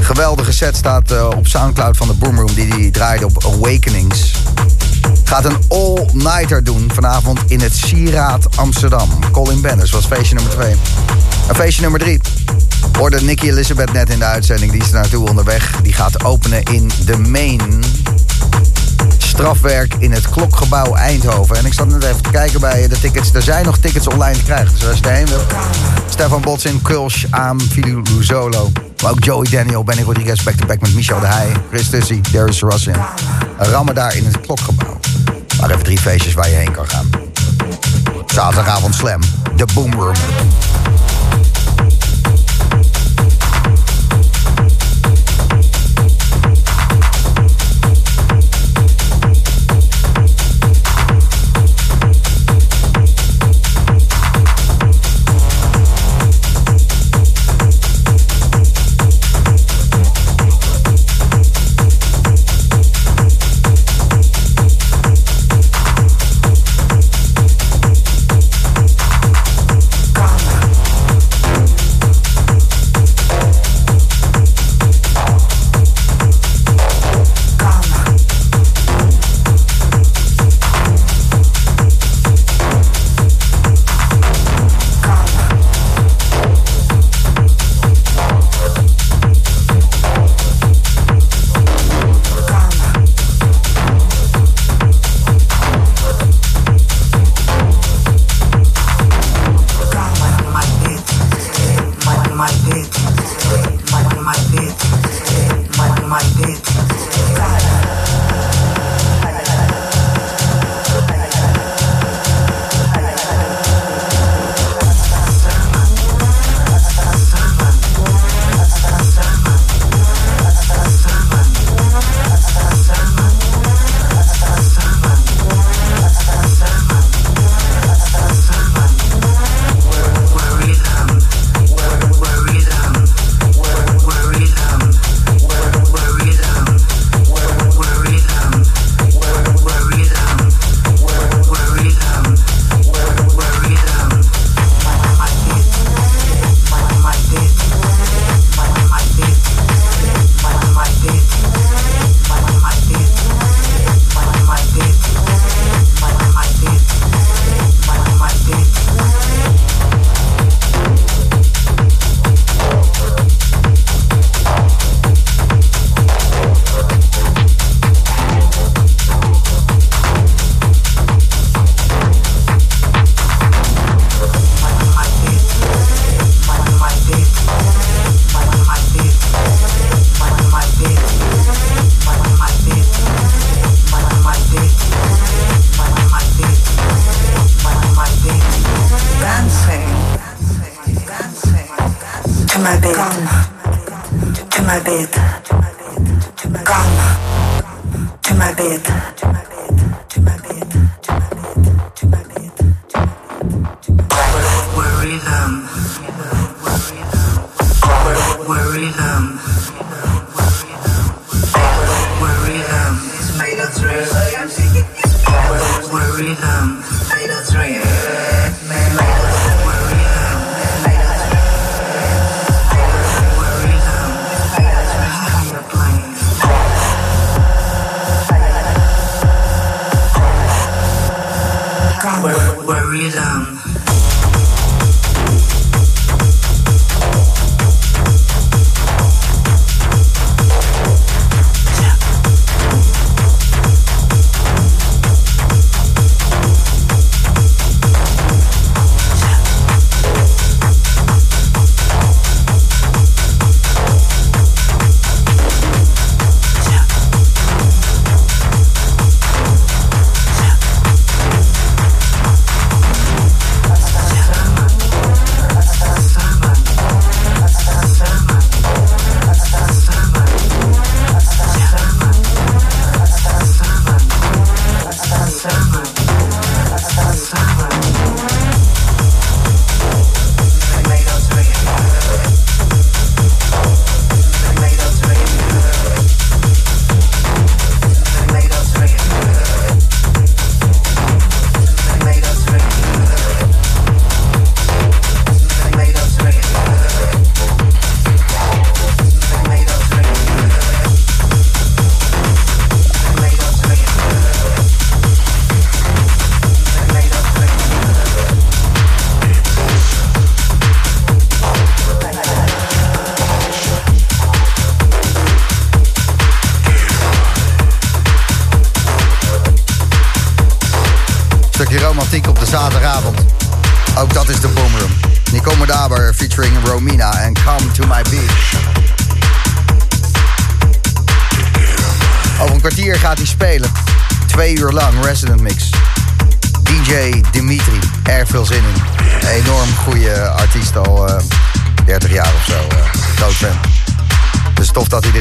[SPEAKER 1] Geweldige set staat eh, op Soundcloud van de Boomroom die hij draaide op Awakenings. Gaat een all-nighter doen vanavond in het Sieraad Amsterdam. Colin Benders was feestje nummer 2. En feestje nummer 3. Hoorde Nicky Elizabeth net in de uitzending. Die is naartoe onderweg. Die gaat openen in de Main. Strafwerk in het Klokgebouw Eindhoven. En ik zat net even te kijken bij de tickets. Er zijn nog tickets online te krijgen. Dus als je erheen wil. Stefan Botsin, Kulsch, Aam, Filou Luzolo. Maar ook Joey Daniel, Benny Rodriguez, back-to-back met Michel de Heij. Chris Tussie, Darius Rossin. Rammen daar in het Klokgebouw. Maar even drie feestjes waar je heen kan gaan. Zaterdagavond Slam. De Boomroom.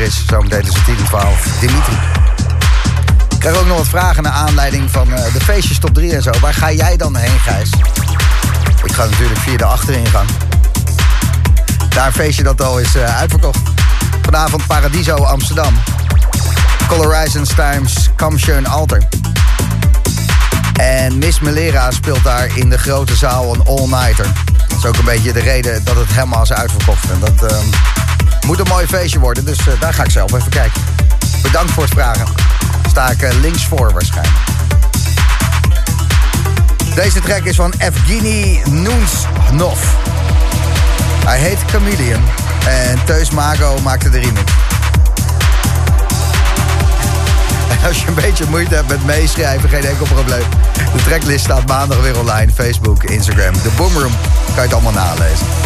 [SPEAKER 1] Is. Zometeen tussen 10 en 12. Dimitri. Ik krijg ook nog wat vragen naar aanleiding van eh, de feestjes top 3 en zo. Waar ga jij dan heen, Gijs? Ik ga natuurlijk via de achteringang. Daar een feestje dat al is eh, uitverkocht. Vanavond Paradiso Amsterdam. Colorizons times Kamschön Alter. En Miss Melera speelt daar in de grote zaal een all-nighter. Dat is ook een beetje de reden dat het helemaal is uitverkocht. En dat ehm, moet een mooi feestje worden, dus eh, daar ga ik zelf even kijken. Bedankt voor het vragen. Sta ik eh, links voor waarschijnlijk. Deze track is van Evgeny Noensnov. Hij heet Chameleon en Teus Mago maakte de remix. En als je een beetje moeite hebt met meeschrijven, geen enkel probleem. De tracklist staat maandag weer online. Facebook, Instagram. De Boomroom kan je het allemaal nalezen.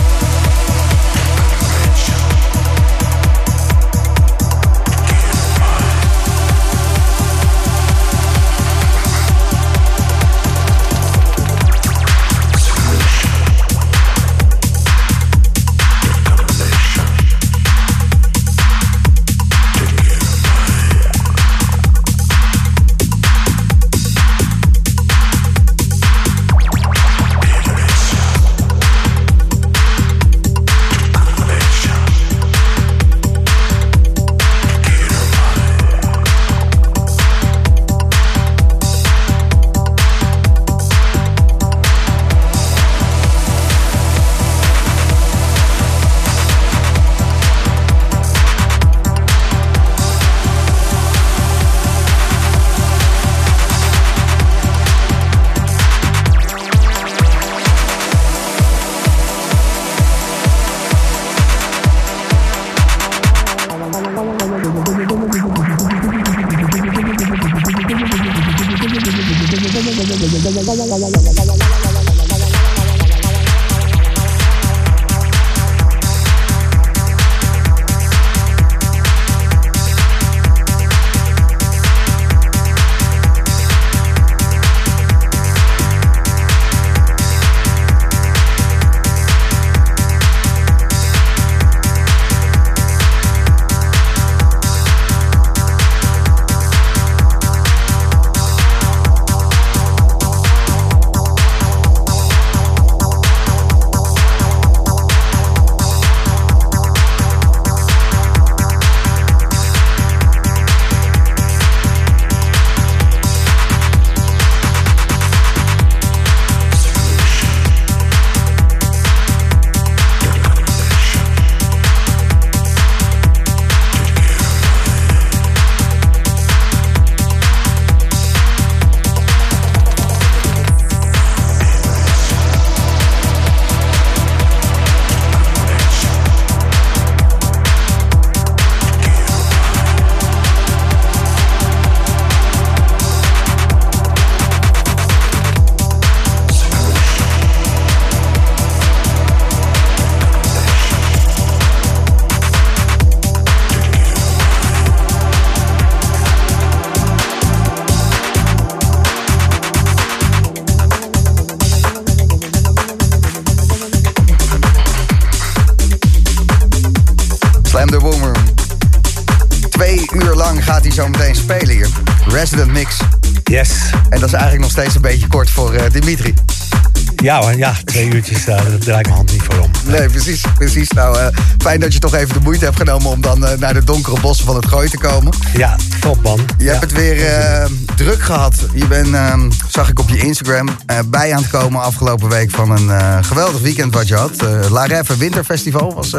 [SPEAKER 1] Dimitri.
[SPEAKER 8] Ja hoor, ja, twee uurtjes, eh, daar draai ik mijn hand niet voor om.
[SPEAKER 1] Nee, precies. precies. Nou, eh, fijn dat je toch even de moeite hebt genomen om dan eh, naar de donkere bossen van het gooi te komen.
[SPEAKER 8] Ja, top man.
[SPEAKER 1] Je
[SPEAKER 8] Ja.
[SPEAKER 1] hebt het weer druk gehad. Je bent, ehm, zag ik op je Instagram, bij aan het komen afgelopen week van een geweldig weekend wat je had. Eh La Reve Winterfestival was...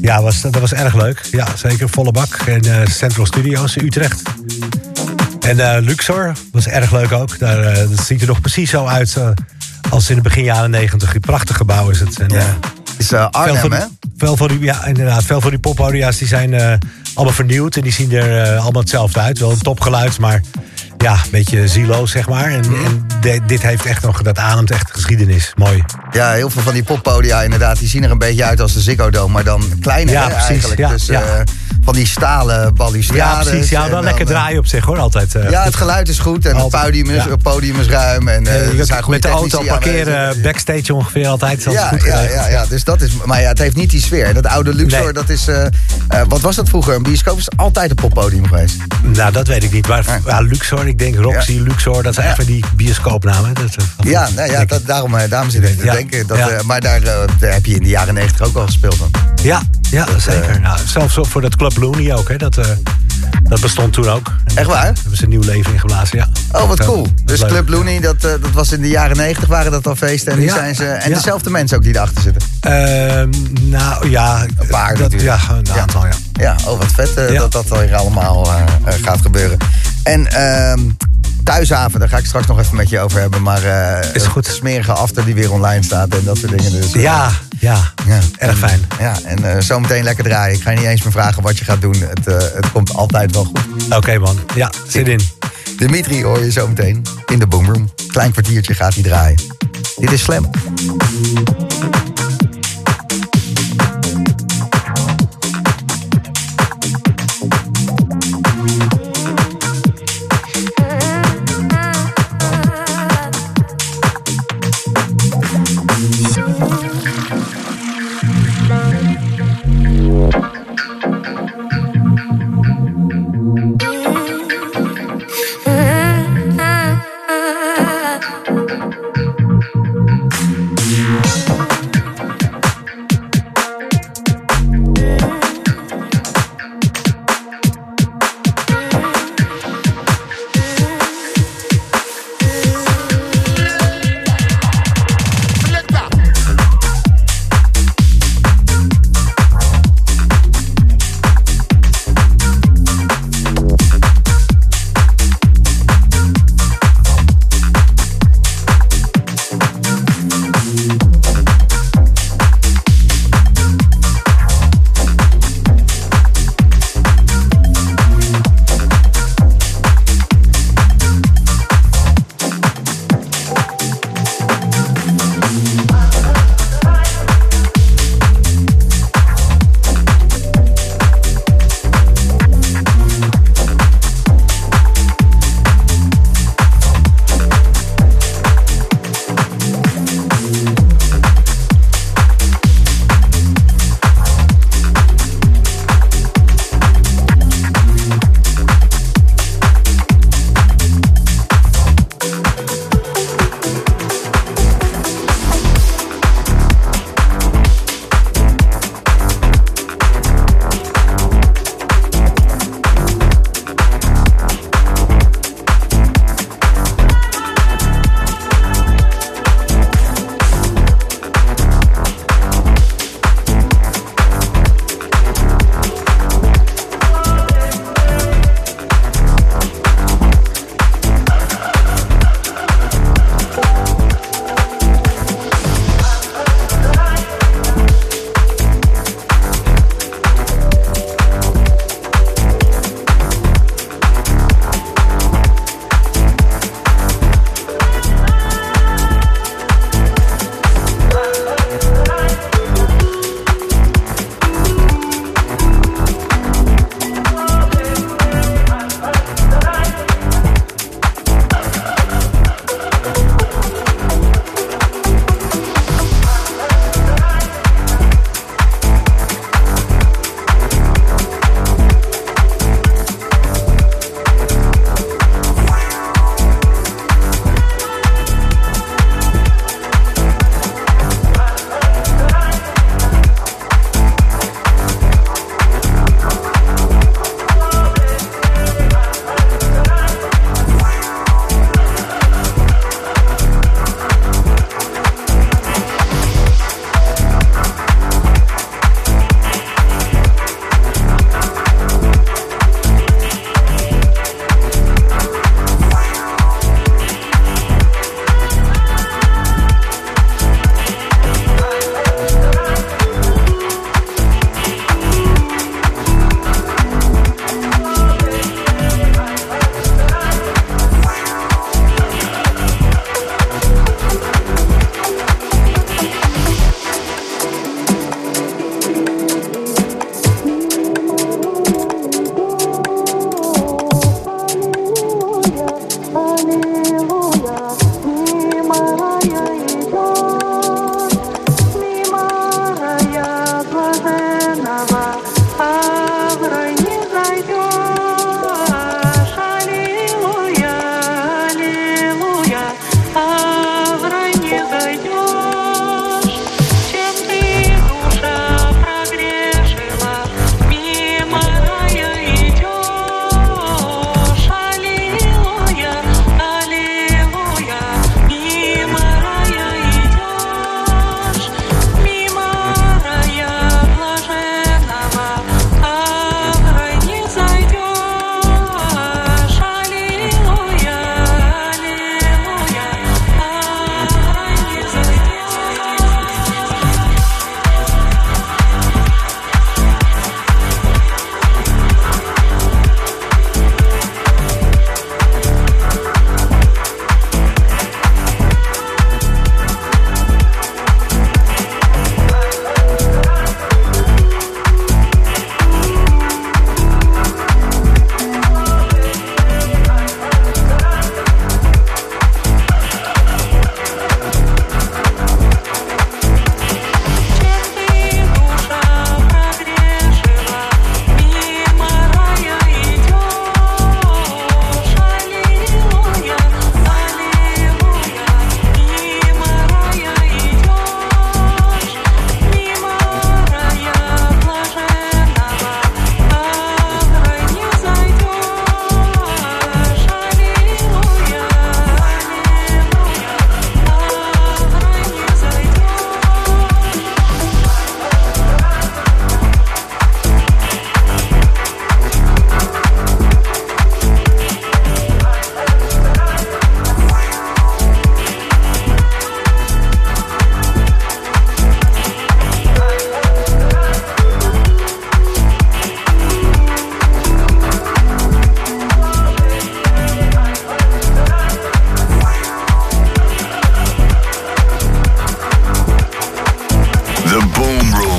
[SPEAKER 8] Ja, was, dat was erg leuk. Ja, zeker. Volle bak. En eh, Central Studios in Utrecht. En eh, Luxor was erg leuk ook. Daar, eh, dat ziet er nog precies zo uit eh, als in de begin jaren negentig. Prachtig gebouw is het. En,
[SPEAKER 1] Ja. is eh,
[SPEAKER 8] veel
[SPEAKER 1] Arnhem,
[SPEAKER 8] van,
[SPEAKER 1] hè?
[SPEAKER 8] die- veel van die, ja, inderdaad. Veel van die poppodia's die zijn allemaal vernieuwd. En die zien er allemaal hetzelfde uit. Wel een topgeluid, maar ja, een beetje zieloos, zeg maar. En,
[SPEAKER 1] Mhm.
[SPEAKER 8] en de- dit heeft echt nog, dat ademt echt geschiedenis. Mooi.
[SPEAKER 1] Ja, heel veel van die poppodia inderdaad, die zien er een beetje uit als de Ziggo Dome, maar dan kleiner
[SPEAKER 8] Ja, precies,
[SPEAKER 1] eigenlijk.
[SPEAKER 8] ja,
[SPEAKER 1] dus
[SPEAKER 8] ja.
[SPEAKER 1] Van die stalen
[SPEAKER 8] Ja,
[SPEAKER 1] balustrades.
[SPEAKER 8] precies. Ja, wel
[SPEAKER 1] dan,
[SPEAKER 8] lekker
[SPEAKER 1] eh,
[SPEAKER 8] draaien op zich, hoor. Altijd. eh,
[SPEAKER 1] Ja, het geluid is goed en het podium is,
[SPEAKER 8] ja.
[SPEAKER 1] het podium is ruim. En, zijn goede
[SPEAKER 8] met de auto parkeren
[SPEAKER 1] aanwezig.
[SPEAKER 8] backstage ongeveer altijd. Dat
[SPEAKER 1] Ja,
[SPEAKER 8] goed
[SPEAKER 1] ja, ja, ja, dus dat is. Maar ja, het heeft niet die sfeer. Dat oude Luxor,
[SPEAKER 8] Nee.
[SPEAKER 1] dat is. wat was dat vroeger? Een bioscoop is altijd een poppodium geweest.
[SPEAKER 8] Nou, dat weet ik niet. Maar
[SPEAKER 1] Ja.
[SPEAKER 8] ja, Luxor, ik denk Roxy, Luxor, dat zijn
[SPEAKER 1] Ja.
[SPEAKER 8] echt van die bioscoopnamen. Dat, van-
[SPEAKER 1] Ja, nou ja dat, daarom, daarom zit ik te
[SPEAKER 8] Ja.
[SPEAKER 1] denken. Dat,
[SPEAKER 8] Ja.
[SPEAKER 1] maar daar, daar heb je in de jaren negentig ook al gespeeld. Dan.
[SPEAKER 8] ja, ja zeker. nou, zelfs voor dat Club Looney ook. Hè, dat, eh, dat bestond toen ook.
[SPEAKER 1] Echt waar?
[SPEAKER 8] Daar hebben ze een nieuw leven ingeblazen, ja.
[SPEAKER 1] Oh, wat cool. Dus
[SPEAKER 8] leuk.
[SPEAKER 1] Club Looney, dat, eh, dat was in de jaren negentig waren dat al feesten. En, die zijn ze, en
[SPEAKER 8] Ja.
[SPEAKER 1] dezelfde mensen ook die erachter zitten.
[SPEAKER 8] Ehm, nou ja,
[SPEAKER 1] Een paar
[SPEAKER 8] dat, ja, een
[SPEAKER 1] Ja.
[SPEAKER 8] aantal, ja.
[SPEAKER 1] Ja, oh wat vet
[SPEAKER 8] Ja.
[SPEAKER 1] dat dat weer allemaal gaat gebeuren. En ehm Thuishaven, daar ga ik straks nog even met je over hebben. Maar
[SPEAKER 8] Is goed.
[SPEAKER 1] smerige after die weer online staat en dat soort dingen. Dus,
[SPEAKER 8] Ja, ja,
[SPEAKER 1] ja.
[SPEAKER 8] erg fijn.
[SPEAKER 1] Ja, en eh, zometeen lekker draaien. Ik ga je niet eens meer vragen wat je gaat doen. Het, eh, het komt altijd wel goed.
[SPEAKER 8] Oké man, ja, zin in.
[SPEAKER 1] Dimitri hoor je zometeen in de boomroom. Klein kwartiertje gaat hij draaien. Dit is Slam.